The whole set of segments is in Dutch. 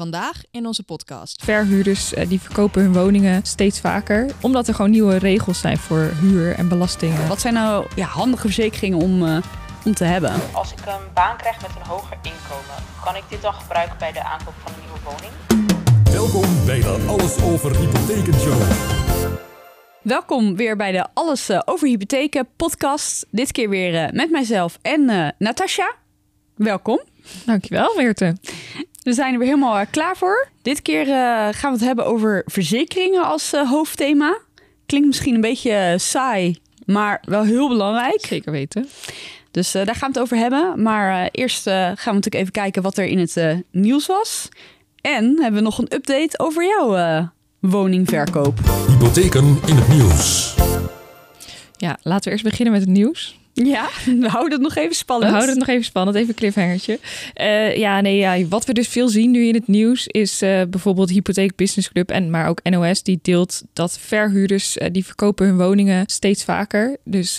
Vandaag in onze podcast. Verhuurders eh, die verkopen hun woningen steeds vaker, omdat er gewoon nieuwe regels zijn voor huur en belastingen. Wat zijn nou ja, handige verzekeringen om, uh, om te hebben? Als ik een baan krijg met een hoger inkomen, kan ik dit dan gebruiken bij de aankoop van een nieuwe woning? Welkom bij de Alles Over Hypotheken Show. Welkom weer bij de Alles uh, Over Hypotheken podcast. Dit keer weer met mijzelf en uh, Natasja. Welkom. Dankjewel, Meerte. We zijn er weer helemaal klaar voor. Dit keer gaan we het hebben over verzekeringen als hoofdthema. Klinkt misschien een beetje saai, maar wel heel belangrijk. Zeker weten. Dus daar gaan we het over hebben. Maar eerst gaan we natuurlijk even kijken wat er in het nieuws was. En hebben we nog een update over jouw woningverkoop. Hypotheken in het nieuws. Ja, laten we eerst beginnen met het nieuws. Ja, we houden het nog even spannend. We houden het nog even spannend, even een cliffhangertje. Uh, ja, nee, ja, wat we dus veel zien nu in het nieuws is uh, bijvoorbeeld Hypotheek Business Club en maar ook NOS die deelt dat verhuurders uh, die verkopen hun woningen steeds vaker. Dus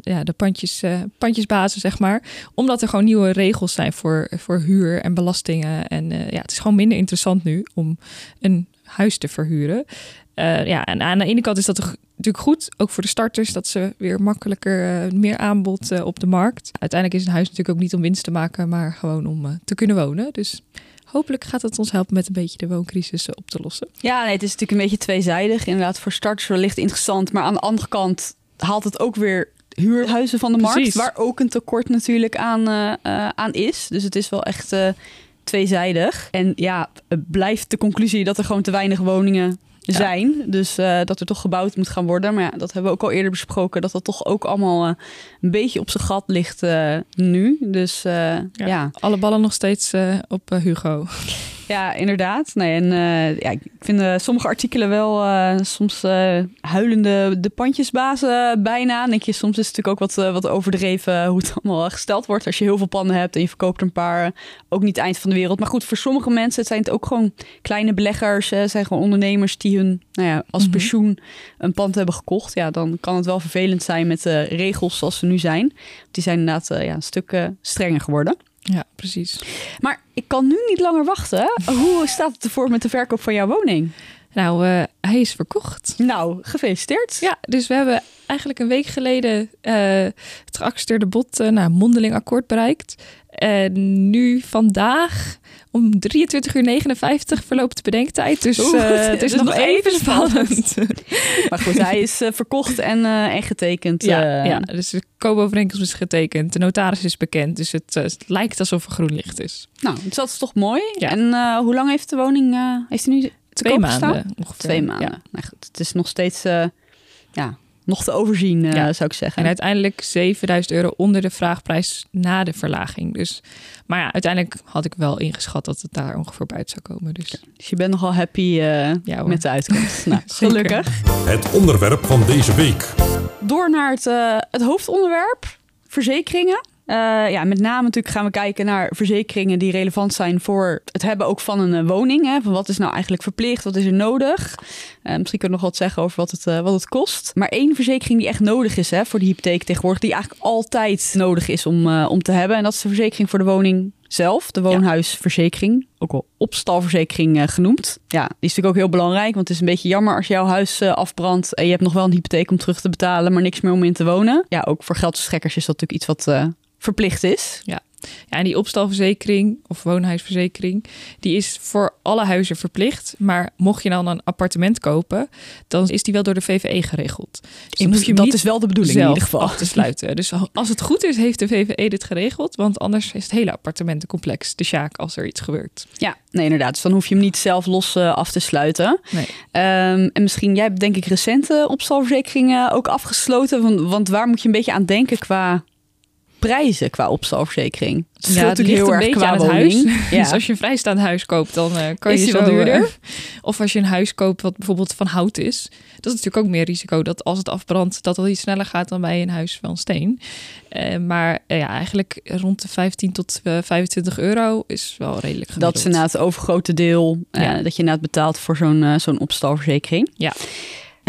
ja, de pandjes, pandjesbazen zeg maar, omdat er gewoon nieuwe regels zijn voor, voor huur en belastingen. En ja, het is gewoon minder interessant nu om een huis te verhuren. Uh, ja, en aan de ene kant is dat natuurlijk goed, ook voor de starters, dat ze weer makkelijker uh, meer aanbod uh, op de markt. Uiteindelijk is een huis natuurlijk ook niet om winst te maken, maar gewoon om te kunnen wonen. Dus hopelijk gaat het ons helpen met een beetje de wooncrisis op te lossen. Ja, nee, het is natuurlijk een beetje tweezijdig. Inderdaad, voor starters wellicht interessant, maar aan de andere kant haalt het ook weer huurhuizen van de markt, Precies. waar ook een tekort natuurlijk aan, aan is. Dus het is wel echt tweezijdig. En ja, blijft de conclusie dat er gewoon te weinig woningen zijn. Ja. Dus uh, dat er toch gebouwd moet gaan worden. Maar ja, dat hebben we ook al eerder besproken. Dat dat toch ook allemaal uh, een beetje op zijn gat ligt uh, nu. Dus ja, ja, Alle ballen nog steeds op Hugo. Ja, inderdaad. Nee, en ja, ik vind sommige artikelen wel soms huilende de pandjesbazen bijna. Denk je, soms is het natuurlijk ook wat, wat overdreven hoe het allemaal gesteld wordt. Als je heel veel panden hebt en je verkoopt er een paar, ook niet het eind van de wereld. Maar goed, voor sommige mensen het zijn het ook gewoon kleine beleggers. Zijn gewoon ondernemers die hun nou ja, als pensioen een pand hebben gekocht. Ja, dan kan het wel vervelend zijn met de regels zoals ze nu zijn. Die zijn inderdaad ja, een stuk strenger geworden. Ja, precies. Maar ik kan nu niet langer wachten. Hoe staat het ervoor met de verkoop van jouw woning? Nou, uh, hij is verkocht. Nou, gefeliciteerd. Ja, dus we hebben eigenlijk een week geleden uh, het geaccepteerde bod, uh, nou, mondeling akkoord bereikt. En nu vandaag om 23 uur 59 verloopt de bedenktijd. Dus Oeh, het is dus nog, nog even spannend. maar goed, hij is verkocht en, en getekend. Ja, ja, dus de koopovereenkomst is getekend. De notaris is bekend. Dus het, het, lijkt alsof er groen licht is. Nou, dat is toch mooi. Ja. En hoe lang heeft de woning, heeft hij nu Twee maanden ongeveer. Twee maanden. Ja. Nou goed, het is nog steeds ja, nog te overzien, uh, ja. zou ik zeggen. En uiteindelijk 7000 euro onder de vraagprijs na de verlaging. Dus, maar ja, uiteindelijk had ik wel ingeschat dat het daar ongeveer bij uit zou komen. Dus, ja. dus je bent nogal happy uh, ja, met de uitkomst. nou, gelukkig. Het onderwerp van deze week. Door naar het, uh, het hoofdonderwerp, verzekeringen. Uh, ja, met name natuurlijk gaan we kijken naar verzekeringen die relevant zijn voor het hebben ook van een uh, woning. Hè. Van wat is nou eigenlijk verplicht, wat is er nodig? Uh, misschien kunnen we nog wat zeggen over wat het, wat het kost. Maar één verzekering die echt nodig is hè, voor de hypotheek tegenwoordig, die eigenlijk altijd nodig is om, om te hebben. En dat is de verzekering voor de woning zelf, de woonhuisverzekering, ook wel opstalverzekering uh, genoemd. Ja, die is natuurlijk ook heel belangrijk, want het is een beetje jammer als jouw huis uh, afbrandt en je hebt nog wel een hypotheek om terug te betalen, maar niks meer om in te wonen. Ja, ook voor geldverstrekkers is dat natuurlijk iets wat uh, verplicht is. Ja. Ja, en die opstalverzekering of woonhuisverzekering, die is voor alle huizen verplicht. Maar mocht je dan een appartement kopen, dan is die wel door de VVE geregeld. Dus dan hoef je dat is wel de bedoeling in ieder geval. af te sluiten. Dus als het goed is, heeft de VVE dit geregeld. Want anders is het hele appartementencomplex de sjaak als er iets gebeurt. Ja, nee inderdaad. Dus dan hoef je hem niet zelf los uh, af te sluiten. Nee. Um, en misschien, jij hebt denk ik recente opstalverzekeringen ook afgesloten. Want, want waar moet je een beetje aan denken qua prijzen qua opstalverzekering. Het ja, het ligt heel beetje aan het huis. Ja. Dus als je een vrijstaand huis koopt, dan uh, kan is je wel duurder. Uh, of als je een huis koopt wat bijvoorbeeld van hout is. Dat is natuurlijk ook meer risico dat als het afbrandt, dat dat iets sneller gaat dan bij een huis van steen. Uh, maar ja, eigenlijk rond de 15 tot 25 euro is wel redelijk gemiddeld. Dat is inderdaad het overgrote deel ja. dat je inderdaad betaalt voor zo'n zo'n opstalverzekering. Ja.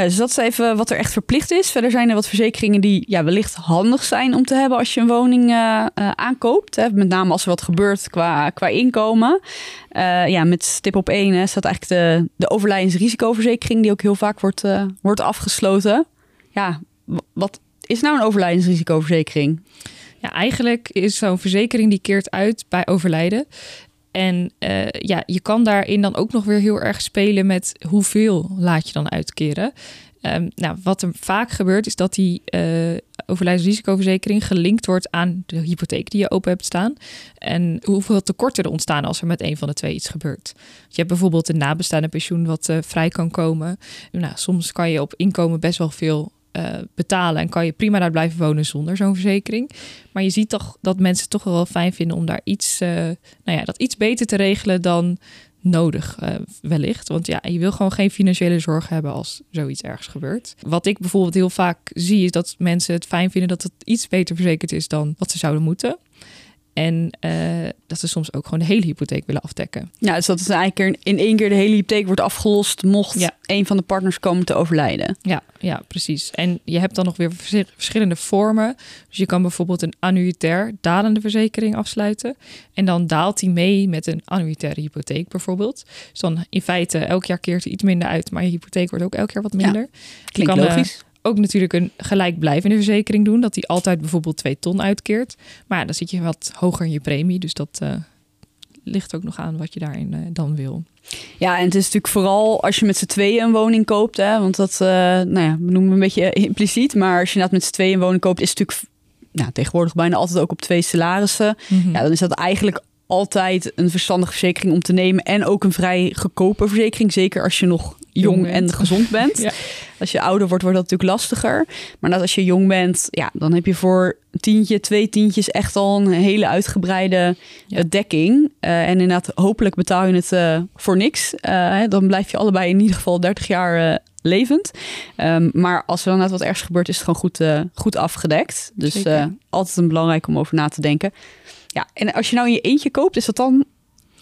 Dus dat is even wat er echt verplicht is. Verder zijn er wat verzekeringen die ja, wellicht handig zijn om te hebben als je een woning eh, eh, aankoopt. Hè. Met name als er wat gebeurt qua, qua inkomen. Eh, ja, met stip op één hè, staat eigenlijk de, de overlijdensrisicoverzekering, die ook heel vaak wordt, wordt afgesloten. Ja, wat is nou een overlijdensrisicoverzekering? Ja, eigenlijk is zo'n verzekering die keert uit bij overlijden. En eh, ja, je kan daarin dan ook nog weer heel erg spelen met hoeveel laat je dan uitkeren. Ehm, nou, wat er vaak gebeurt is dat die eh overlijdensrisicoverzekering gelinkt wordt aan de hypotheek die je open hebt staan. En hoeveel tekorten er ontstaan als er met een van de twee iets gebeurt. Je hebt bijvoorbeeld een nabestaande pensioen wat eh, vrij kan komen. Nou, soms kan je op inkomen best wel veel eh, betalen en kan je prima daar blijven wonen zonder zo'n verzekering. Maar je ziet toch dat mensen het toch wel fijn vinden om daar iets, eh, nou ja, dat iets beter te regelen dan nodig, eh, wellicht. Want ja, je wil gewoon geen financiële zorg hebben als zoiets ergens gebeurt. Wat ik bijvoorbeeld heel vaak zie, is dat mensen het fijn vinden dat het iets beter verzekerd is dan wat ze zouden moeten. En eh, dat ze soms ook gewoon de hele hypotheek willen afdekken. Ja, dus dat is eigenlijk in één keer de hele hypotheek wordt afgelost mocht Ja. een van de partners komen te overlijden. Ja, ja, precies. En je hebt dan nog weer vers- verschillende vormen. Dus je kan bijvoorbeeld een annuitair dalende verzekering afsluiten. En dan daalt die mee met een annuitaire hypotheek bijvoorbeeld. Dus dan in feite elk jaar keert er iets minder uit, maar je hypotheek wordt ook elk jaar wat minder. Je Klinkt kan, eh, logisch. Ook natuurlijk een gelijkblijvende verzekering doen, dat die altijd bijvoorbeeld twee ton uitkeert. Maar ja, dan zit je wat hoger in je premie, dus dat eh, ligt ook nog aan wat je daarin eh, dan wil. Ja, en het is natuurlijk vooral als je met z'n tweeën een woning koopt. Hè, want dat eh, nou ja, we noemen een beetje impliciet. Maar als je inderdaad met z'n tweeën een woning koopt, is het natuurlijk nou, tegenwoordig bijna altijd ook op twee salarissen. Ja, dan is dat eigenlijk altijd een verstandige verzekering om te nemen. En ook een vrij goedkope verzekering. Zeker als je nog jong, en gezond bent. Ja. Als je ouder wordt, wordt dat natuurlijk lastiger. Maar net als je jong bent, ja, dan heb je voor een tientje, twee tientjes echt al een hele uitgebreide Ja. eh, dekking. Eh, en inderdaad, hopelijk betaal je het eh, voor niks. Dan blijf je allebei in ieder geval 30 jaar levend. Ehm, maar als er dan net wat ergens gebeurt, is het gewoon goed, goed afgedekt. Dus altijd een belangrijk om over na te denken. Ja, en als je nou in je eentje koopt, is dat dan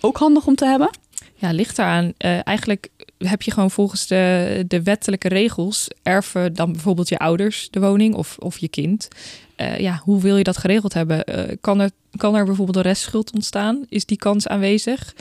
ook handig om te hebben? Ja, ligt. Eh, eigenlijk heb je gewoon volgens de, de wettelijke regels erven dan bijvoorbeeld je ouders de woning of, of je kind. Eh, ja, hoe wil je dat geregeld hebben? Eh, kan, er, kan er bijvoorbeeld een restschuld ontstaan? Is die kans aanwezig?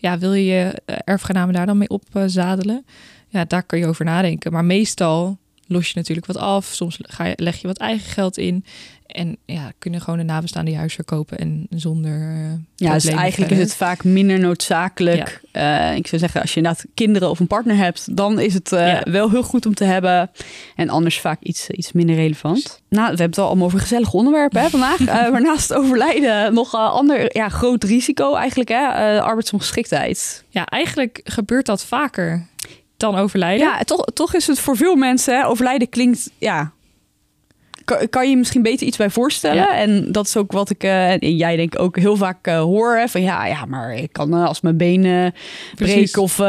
Ja, wil je je eh, erfgenamen daar dan mee op eh, zadelen? Ja, daar kun je over nadenken. Maar meestal los je natuurlijk wat af. Soms ga je, leg je wat eigen geld in. En ja, kunnen gewoon de nabestaande huis verkopen en zonder. eh, Ja, dus eigenlijk verder. is het vaak minder noodzakelijk. Eh, ik zou zeggen, als je inderdaad kinderen of een partner hebt, dan is het eh, Ja. wel heel goed om te hebben. En anders vaak iets, iets minder relevant. Nou, we hebben het al allemaal over gezellige onderwerpen hè, vandaag. Maar naast overlijden nog een ander ja, groot risico eigenlijk, hè? arbeidsongeschiktheid. Ja, eigenlijk gebeurt dat vaker dan overlijden. Ja, toch, toch is het voor veel mensen, hè, overlijden klinkt, ja... Kan, je misschien beter iets bij voorstellen? Ja. En dat is ook wat ik, eh, en jij denk ik ook heel vaak eh, hoor. Hè, van ja, ja, maar ik kan eh, als mijn benen breek of,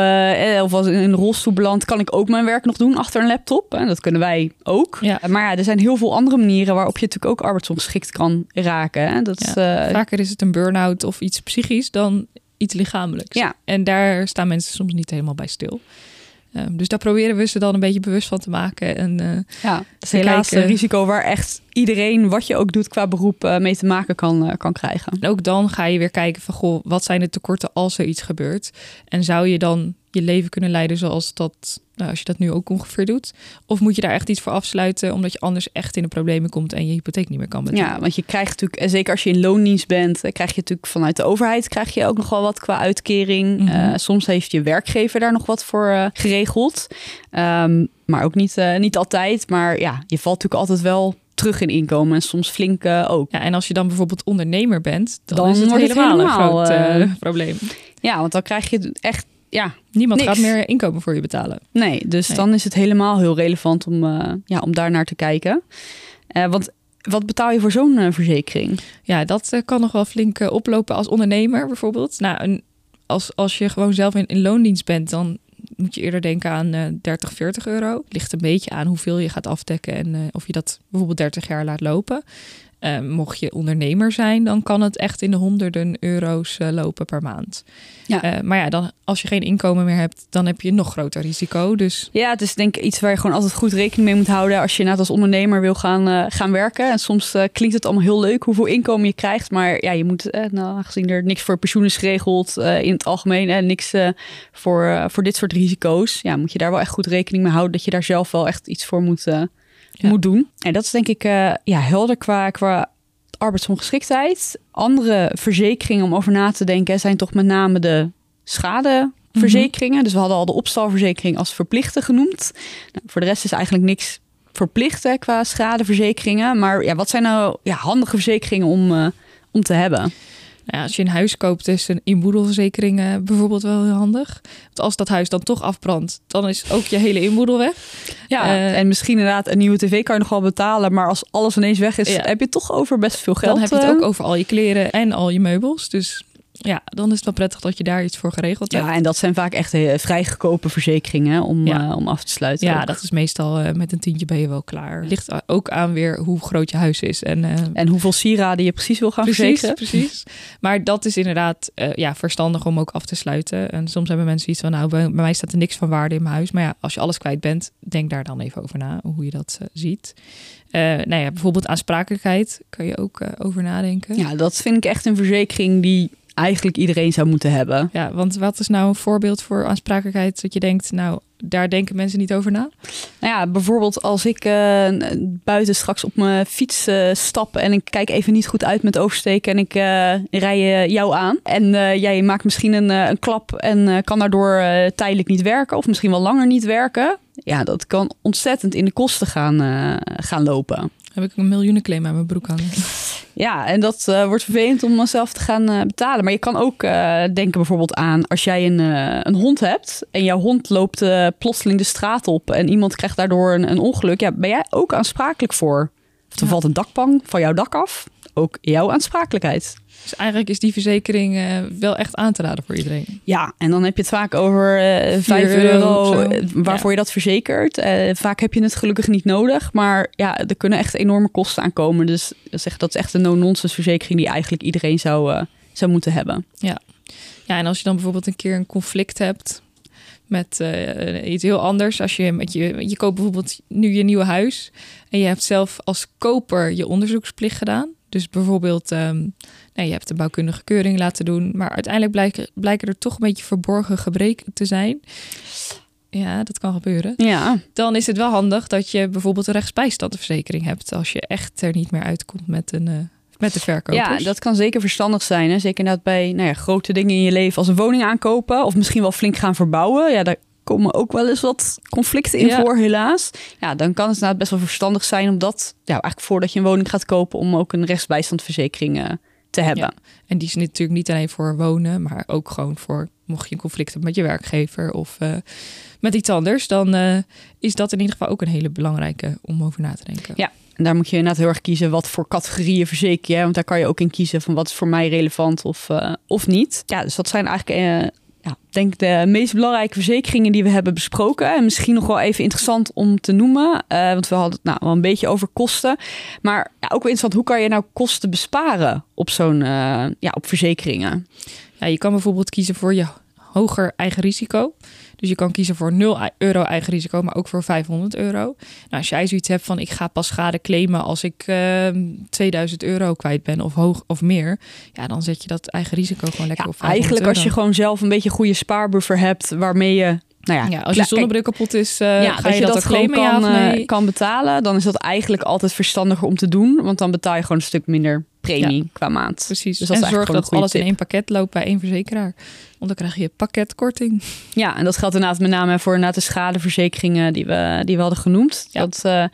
of als in een rolstoel beland, kan ik ook mijn werk nog doen achter een laptop. En dat kunnen wij ook. Ja. Maar ja, er zijn heel veel andere manieren waarop je natuurlijk ook arbeidsongeschikt kan raken. Hè. Dat is, Vaker is het een burn-out of iets psychisch dan iets lichamelijks. Ja. En daar staan mensen soms niet helemaal bij stil. Ehm, dus daar proberen we ze dan een beetje bewust van te maken. En eh, ja, dat is helaas kijken- een risico waar echt iedereen, wat je ook doet qua beroep, eh, mee te maken kan, eh, kan krijgen. en ook dan ga je weer kijken van, goh, wat zijn de tekorten als er iets gebeurt? En zou je dan je leven kunnen leiden zoals dat, nou, als je dat nu ook ongeveer doet? Of moet je daar echt iets voor afsluiten, omdat je anders echt in de problemen komt en je hypotheek niet meer kan betalen? Ja, want je krijgt natuurlijk, en zeker als je in loondienst bent, eh, krijg je natuurlijk vanuit de overheid krijg je ook nog wel wat qua uitkering. Mhm. Eh, soms heeft je werkgever daar nog wat voor eh, geregeld. Ehm, maar ook niet, eh, niet altijd. Maar ja, je valt natuurlijk altijd wel terug in inkomen en soms flink eh, ook. Ja, en als je dan bijvoorbeeld ondernemer bent, dan, Dan is het helemaal, een groot eh, eh, probleem. Ja, want dan krijg je echt, ja, Niemand niks. gaat meer inkomen voor je betalen. nee. Dus Nee. dan is het helemaal heel relevant om, eh, ja, om daar naar te kijken. Eh, want wat betaal je voor zo'n eh, verzekering? Ja, dat kan nog wel flink oplopen als ondernemer bijvoorbeeld. Nou, een, als, als je gewoon zelf in, in loondienst bent, dan moet je eerder denken aan eh 30, 40 euro. Ligt een beetje aan hoeveel je gaat afdekken en of je dat bijvoorbeeld 30 jaar laat lopen. Eh, mocht je ondernemer zijn, dan kan het echt in de honderden euro's eh, lopen per maand. Ja. Eh, maar ja, dan, als je geen inkomen meer hebt, dan heb je een nog groter risico. Dus Ja, het is denk ik iets waar je gewoon altijd goed rekening mee moet houden als je net als ondernemer wil gaan, eh, gaan werken. En soms klinkt het allemaal heel leuk hoeveel inkomen je krijgt, maar ja, je moet, nou, aangezien er niks voor pensioen is geregeld in het algemeen en niks voor, voor dit soort risico's, ja, moet je daar wel echt goed rekening mee houden dat je daar zelf wel echt iets voor moet, Ja. moet doen. En dat is denk ik eh, ja, helder qua, qua arbeidsongeschiktheid. Andere verzekeringen om over na te denken zijn toch met name de schadeverzekeringen. Dus we hadden al de opstalverzekering als verplichte genoemd. Nou, voor de rest is eigenlijk niks verplicht hè, qua schadeverzekeringen. Maar ja, wat zijn nou ja, handige verzekeringen om, eh, om te hebben? Nou ja, als je een huis koopt, is een inboedelverzekering eh, bijvoorbeeld wel heel handig. Want als dat huis dan toch afbrandt, dan is ook je hele inboedel weg. Ja, Eh, en misschien inderdaad een nieuwe tv kan je nog wel betalen. Maar als alles ineens weg is, Ja. heb je toch over best veel geld. dan heb je het eh. ook over al je kleren en al je meubels. Dus ja, dan is het wel prettig dat je daar iets voor geregeld hebt. Ja, en dat zijn vaak echt eh, vrij goedkope verzekeringen om, Ja. eh, om af te sluiten. Ja, ook. dat is meestal eh, met een tientje ben je wel klaar. Ligt ook aan weer hoe groot je huis is. En, En hoeveel sieraden je precies wil gaan precies, verzekeren. precies. Maar dat is inderdaad ja, verstandig om ook af te sluiten. En soms hebben mensen iets van, nou, bij, bij mij staat er niks van waarde in mijn huis. Maar ja, als je alles kwijt bent, denk daar dan even over na, hoe je dat ziet. Nou ja, bijvoorbeeld aansprakelijkheid, kun je ook over nadenken. Ja, dat vind ik echt een verzekering die eigenlijk iedereen zou moeten hebben. Ja, want wat is nou een voorbeeld voor aansprakelijkheid dat je denkt, nou, daar denken mensen niet over na? Nou ja, bijvoorbeeld als ik eh, buiten straks op mijn fiets eh, stap en ik kijk even niet goed uit met oversteken en ik eh, rij jou aan. En jij maakt misschien een, een klap en kan daardoor tijdelijk niet werken of misschien wel langer niet werken. Ja, dat kan ontzettend in de kosten gaan, gaan lopen. Heb ik een miljoenenclaim aan mijn broek hangen. Ja, en dat eh, wordt vervelend om zelf te gaan eh, betalen. Maar je kan ook eh, denken bijvoorbeeld aan als jij een, een hond hebt en jouw hond loopt plotseling de straat op en iemand krijgt daardoor een, een ongeluk. Ja, ben jij ook aansprakelijk voor? Of er Ja. valt een dakpan van jouw dak af. Ook jouw aansprakelijkheid. Dus eigenlijk is die verzekering eh, wel echt aan te raden voor iedereen. Ja, en dan heb je het vaak over eh 5 euro eh, waarvoor je dat verzekert. Vaak heb je het gelukkig niet nodig. Maar ja, er kunnen echt enorme kosten aankomen. Dus zeg, dat is echt een no-nonsense verzekering die eigenlijk iedereen zou, zou moeten hebben. Ja, en als je dan bijvoorbeeld een keer een conflict hebt met eh, iets heel anders. Als je met je, je koopt bijvoorbeeld nu je nieuwe huis en je hebt zelf als koper je onderzoeksplicht gedaan. Dus bijvoorbeeld, ehm, nou, je hebt een bouwkundige keuring laten doen, maar uiteindelijk blijken, blijken er toch een beetje verborgen gebreken te zijn. Ja, dat kan gebeuren. Ja, Dan is het wel handig dat je bijvoorbeeld een rechtsbijstandverzekering hebt als je echt er niet meer uitkomt met, een, eh, met de verkopers. ja, dat kan zeker verstandig zijn. Hè? Zeker inderdaad bij nou ja, grote dingen in je leven als een woning aankopen. Of misschien wel flink gaan verbouwen. Ja, daar komen ook wel eens wat conflicten in Ja. voor, helaas. Ja, dan kan het inderdaad best wel verstandig zijn om dat... Ja, eigenlijk voordat je een woning gaat kopen... om ook een rechtsbijstandverzekering eh, te hebben. Ja. En die is natuurlijk niet alleen voor wonen, maar ook gewoon voor mocht je een conflict hebben met je werkgever of eh, met iets anders, dan eh, is dat in ieder geval ook een hele belangrijke om over na te denken. Ja. En daar moet je inderdaad heel erg kiezen wat voor categorieën verzeker je. Want daar kan je ook in kiezen van wat is voor mij relevant of, eh, of niet. Ja, dus dat zijn eigenlijk, eh, ja, denk de meest belangrijke verzekeringen die we hebben besproken. En misschien nog wel even interessant om te noemen. eh, want we hadden het nou wel een beetje over kosten. Maar ja, ook wel interessant, hoe kan je nou kosten besparen op zo'n, ja, op verzekeringen? Ja, je kan bijvoorbeeld kiezen voor je hoger eigen risico. Dus je kan kiezen voor 0 euro eigen risico, maar ook voor 500 euro. Nou, als jij zoiets hebt van ik ga pas schade claimen als ik eh, 2000 euro kwijt ben of hoog of meer, ja, dan zet je dat eigen risico gewoon lekker Ja, op 500 eigenlijk als je euro. gewoon zelf een beetje goede spaarbuffer hebt... waarmee je... Nou ja, ja, als je zonnebril kapot is, eh, ja, ga je, je dat, dat gewoon kan, ja nee? eh, kan betalen, dan is dat eigenlijk altijd verstandiger om te doen. Want dan betaal je gewoon een stuk minder premie qua maand. Precies. Dus dat en zorg dat alles in één pakket loopt bij één verzekeraar. Want dan krijg je pakketkorting. Ja, en dat geldt inderdaad met name voor inderdaad de schadeverzekeringen die we, die we hadden genoemd. Ja. Dat, eh,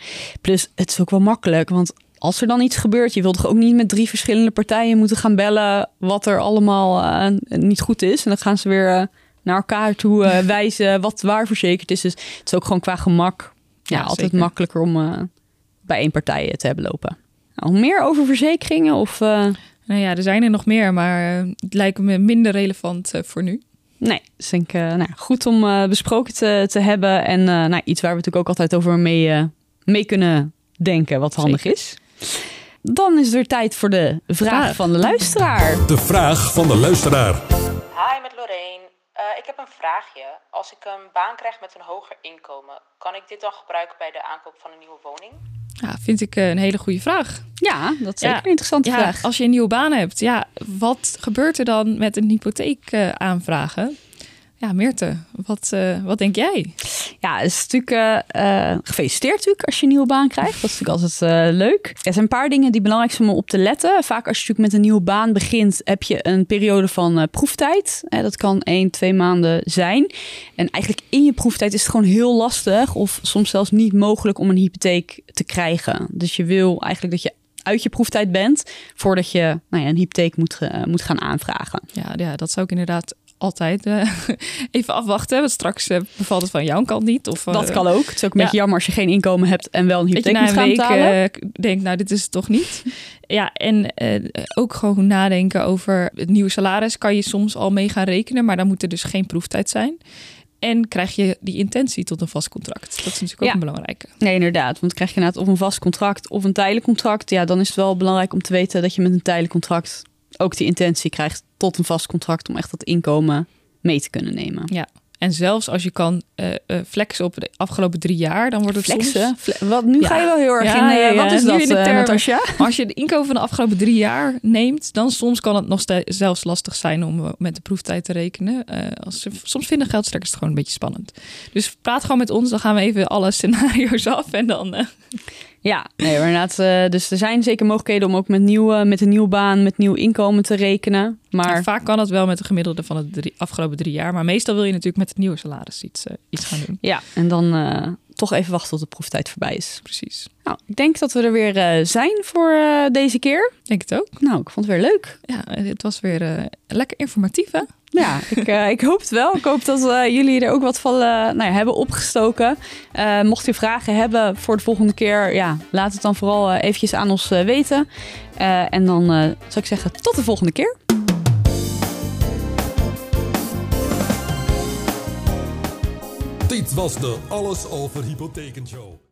plus, het is ook wel makkelijk, want als er dan iets gebeurt, je wilt toch ook niet met drie verschillende partijen moeten gaan bellen wat er allemaal eh, niet goed is. En dan gaan ze weer eh, naar elkaar toe wijzen wat waar verzekerd is. Dus het is ook gewoon qua gemak ja, Ja, altijd zeker. makkelijker om bij één partij te hebben lopen. Nou, meer over verzekeringen of... eh, Nou ja, er zijn er nog meer, maar eh, het lijkt me minder relevant eh, voor nu. Nee, dus denk ik eh, nou, ja, goed om eh, besproken te, te hebben. En eh, nou, iets waar we natuurlijk ook altijd over mee, eh, mee kunnen denken, wat handig Zeker. is. dan is weer tijd voor de vraag Vraag. van de luisteraar. De vraag van de luisteraar. Hi, met Lorraine. Eh, ik heb een vraagje. Als ik een baan krijg met een hoger inkomen, kan ik dit dan gebruiken bij de aankoop van een nieuwe woning? Ja, vind ik eh, een hele goede vraag. Ja, dat is zeker Ja. een interessante Ja, vraag. als je een nieuwe baan hebt, ja, wat gebeurt er dan met een hypotheek eh, aanvragen? Ja, Meerte, wat, eh, wat denk jij? Ja, het is natuurlijk eh, gefeliciteerd natuurlijk als je een nieuwe baan krijgt. Dat is natuurlijk altijd leuk. Er zijn een paar dingen die belangrijk zijn om op te letten. Vaak als je natuurlijk met een nieuwe baan begint, heb je een periode van proeftijd. Dat kan één, twee maanden zijn. En eigenlijk in je proeftijd is het gewoon heel lastig of soms zelfs niet mogelijk om een hypotheek te krijgen. Dus je wil eigenlijk dat je uit je proeftijd bent voordat je nou ja, een hypotheek moet, moet gaan aanvragen. Ja, ja, dat zou ik inderdaad altijd eh, even afwachten. Want straks eh, bevalt het van jouw kant niet. Of, eh, Dat kan ook. Het is ook een ja. beetje jammer als je geen inkomen hebt en wel een hypotheek na moet een gaan week betalen. eh, denkt, nou, dit is het toch niet. Ja, en ook gewoon nadenken over het nieuwe salaris. Kan je soms al mee gaan rekenen, maar dan moet er dus geen proeftijd zijn. En krijg je die intentie tot een vast contract. Dat is natuurlijk ook Ja. een belangrijke. Nee, inderdaad. Want krijg je inderdaad of een vast contract of een tijdelijk contract. Ja, dan is het wel belangrijk om te weten dat je met een tijdelijk contract ook die intentie krijgt tot een vast contract om echt dat inkomen mee te kunnen nemen. Ja. En zelfs als je kan eh, eh, flexen op de afgelopen drie jaar, dan wordt het Flexen? soms... Fle- wat, nu Ja. ga je wel heel erg Ja, in. eh, ja. Wat is Nu dat, in de. Natasja? Als je de inkomen van de afgelopen drie jaar neemt, dan soms kan het nog steeds zelfs lastig zijn om met de proeftijd te rekenen. Als ze soms vinden geldstrekkers het gewoon een beetje spannend. Dus praat gewoon met ons, dan gaan we even alle scenario's af en dan. Ja, nee, maar inderdaad. eh, dus er zijn zeker mogelijkheden om ook met, nieuwe, met een nieuwe baan, met nieuw inkomen te rekenen. Maar vaak kan het wel met de gemiddelde van de drie, afgelopen drie jaar, maar meestal wil je natuurlijk met het nieuwe salaris iets, eh, iets gaan doen. ja, en dan eh, toch even wachten tot de proeftijd voorbij is. Precies. Nou, ik denk dat we er weer eh, zijn voor eh, deze keer. Denk het ook. Nou, ik vond het weer leuk. Ja, het was weer eh, lekker informatief, hè? Ja, ik, ik hoop het wel. Ik hoop dat jullie er ook wat van nou ja, hebben opgestoken. Mocht u vragen hebben voor de volgende keer, ja, laat het dan vooral eventjes aan ons weten. En dan zou ik zeggen, tot de volgende keer. Dit was de Alles Over Hypotheken Show.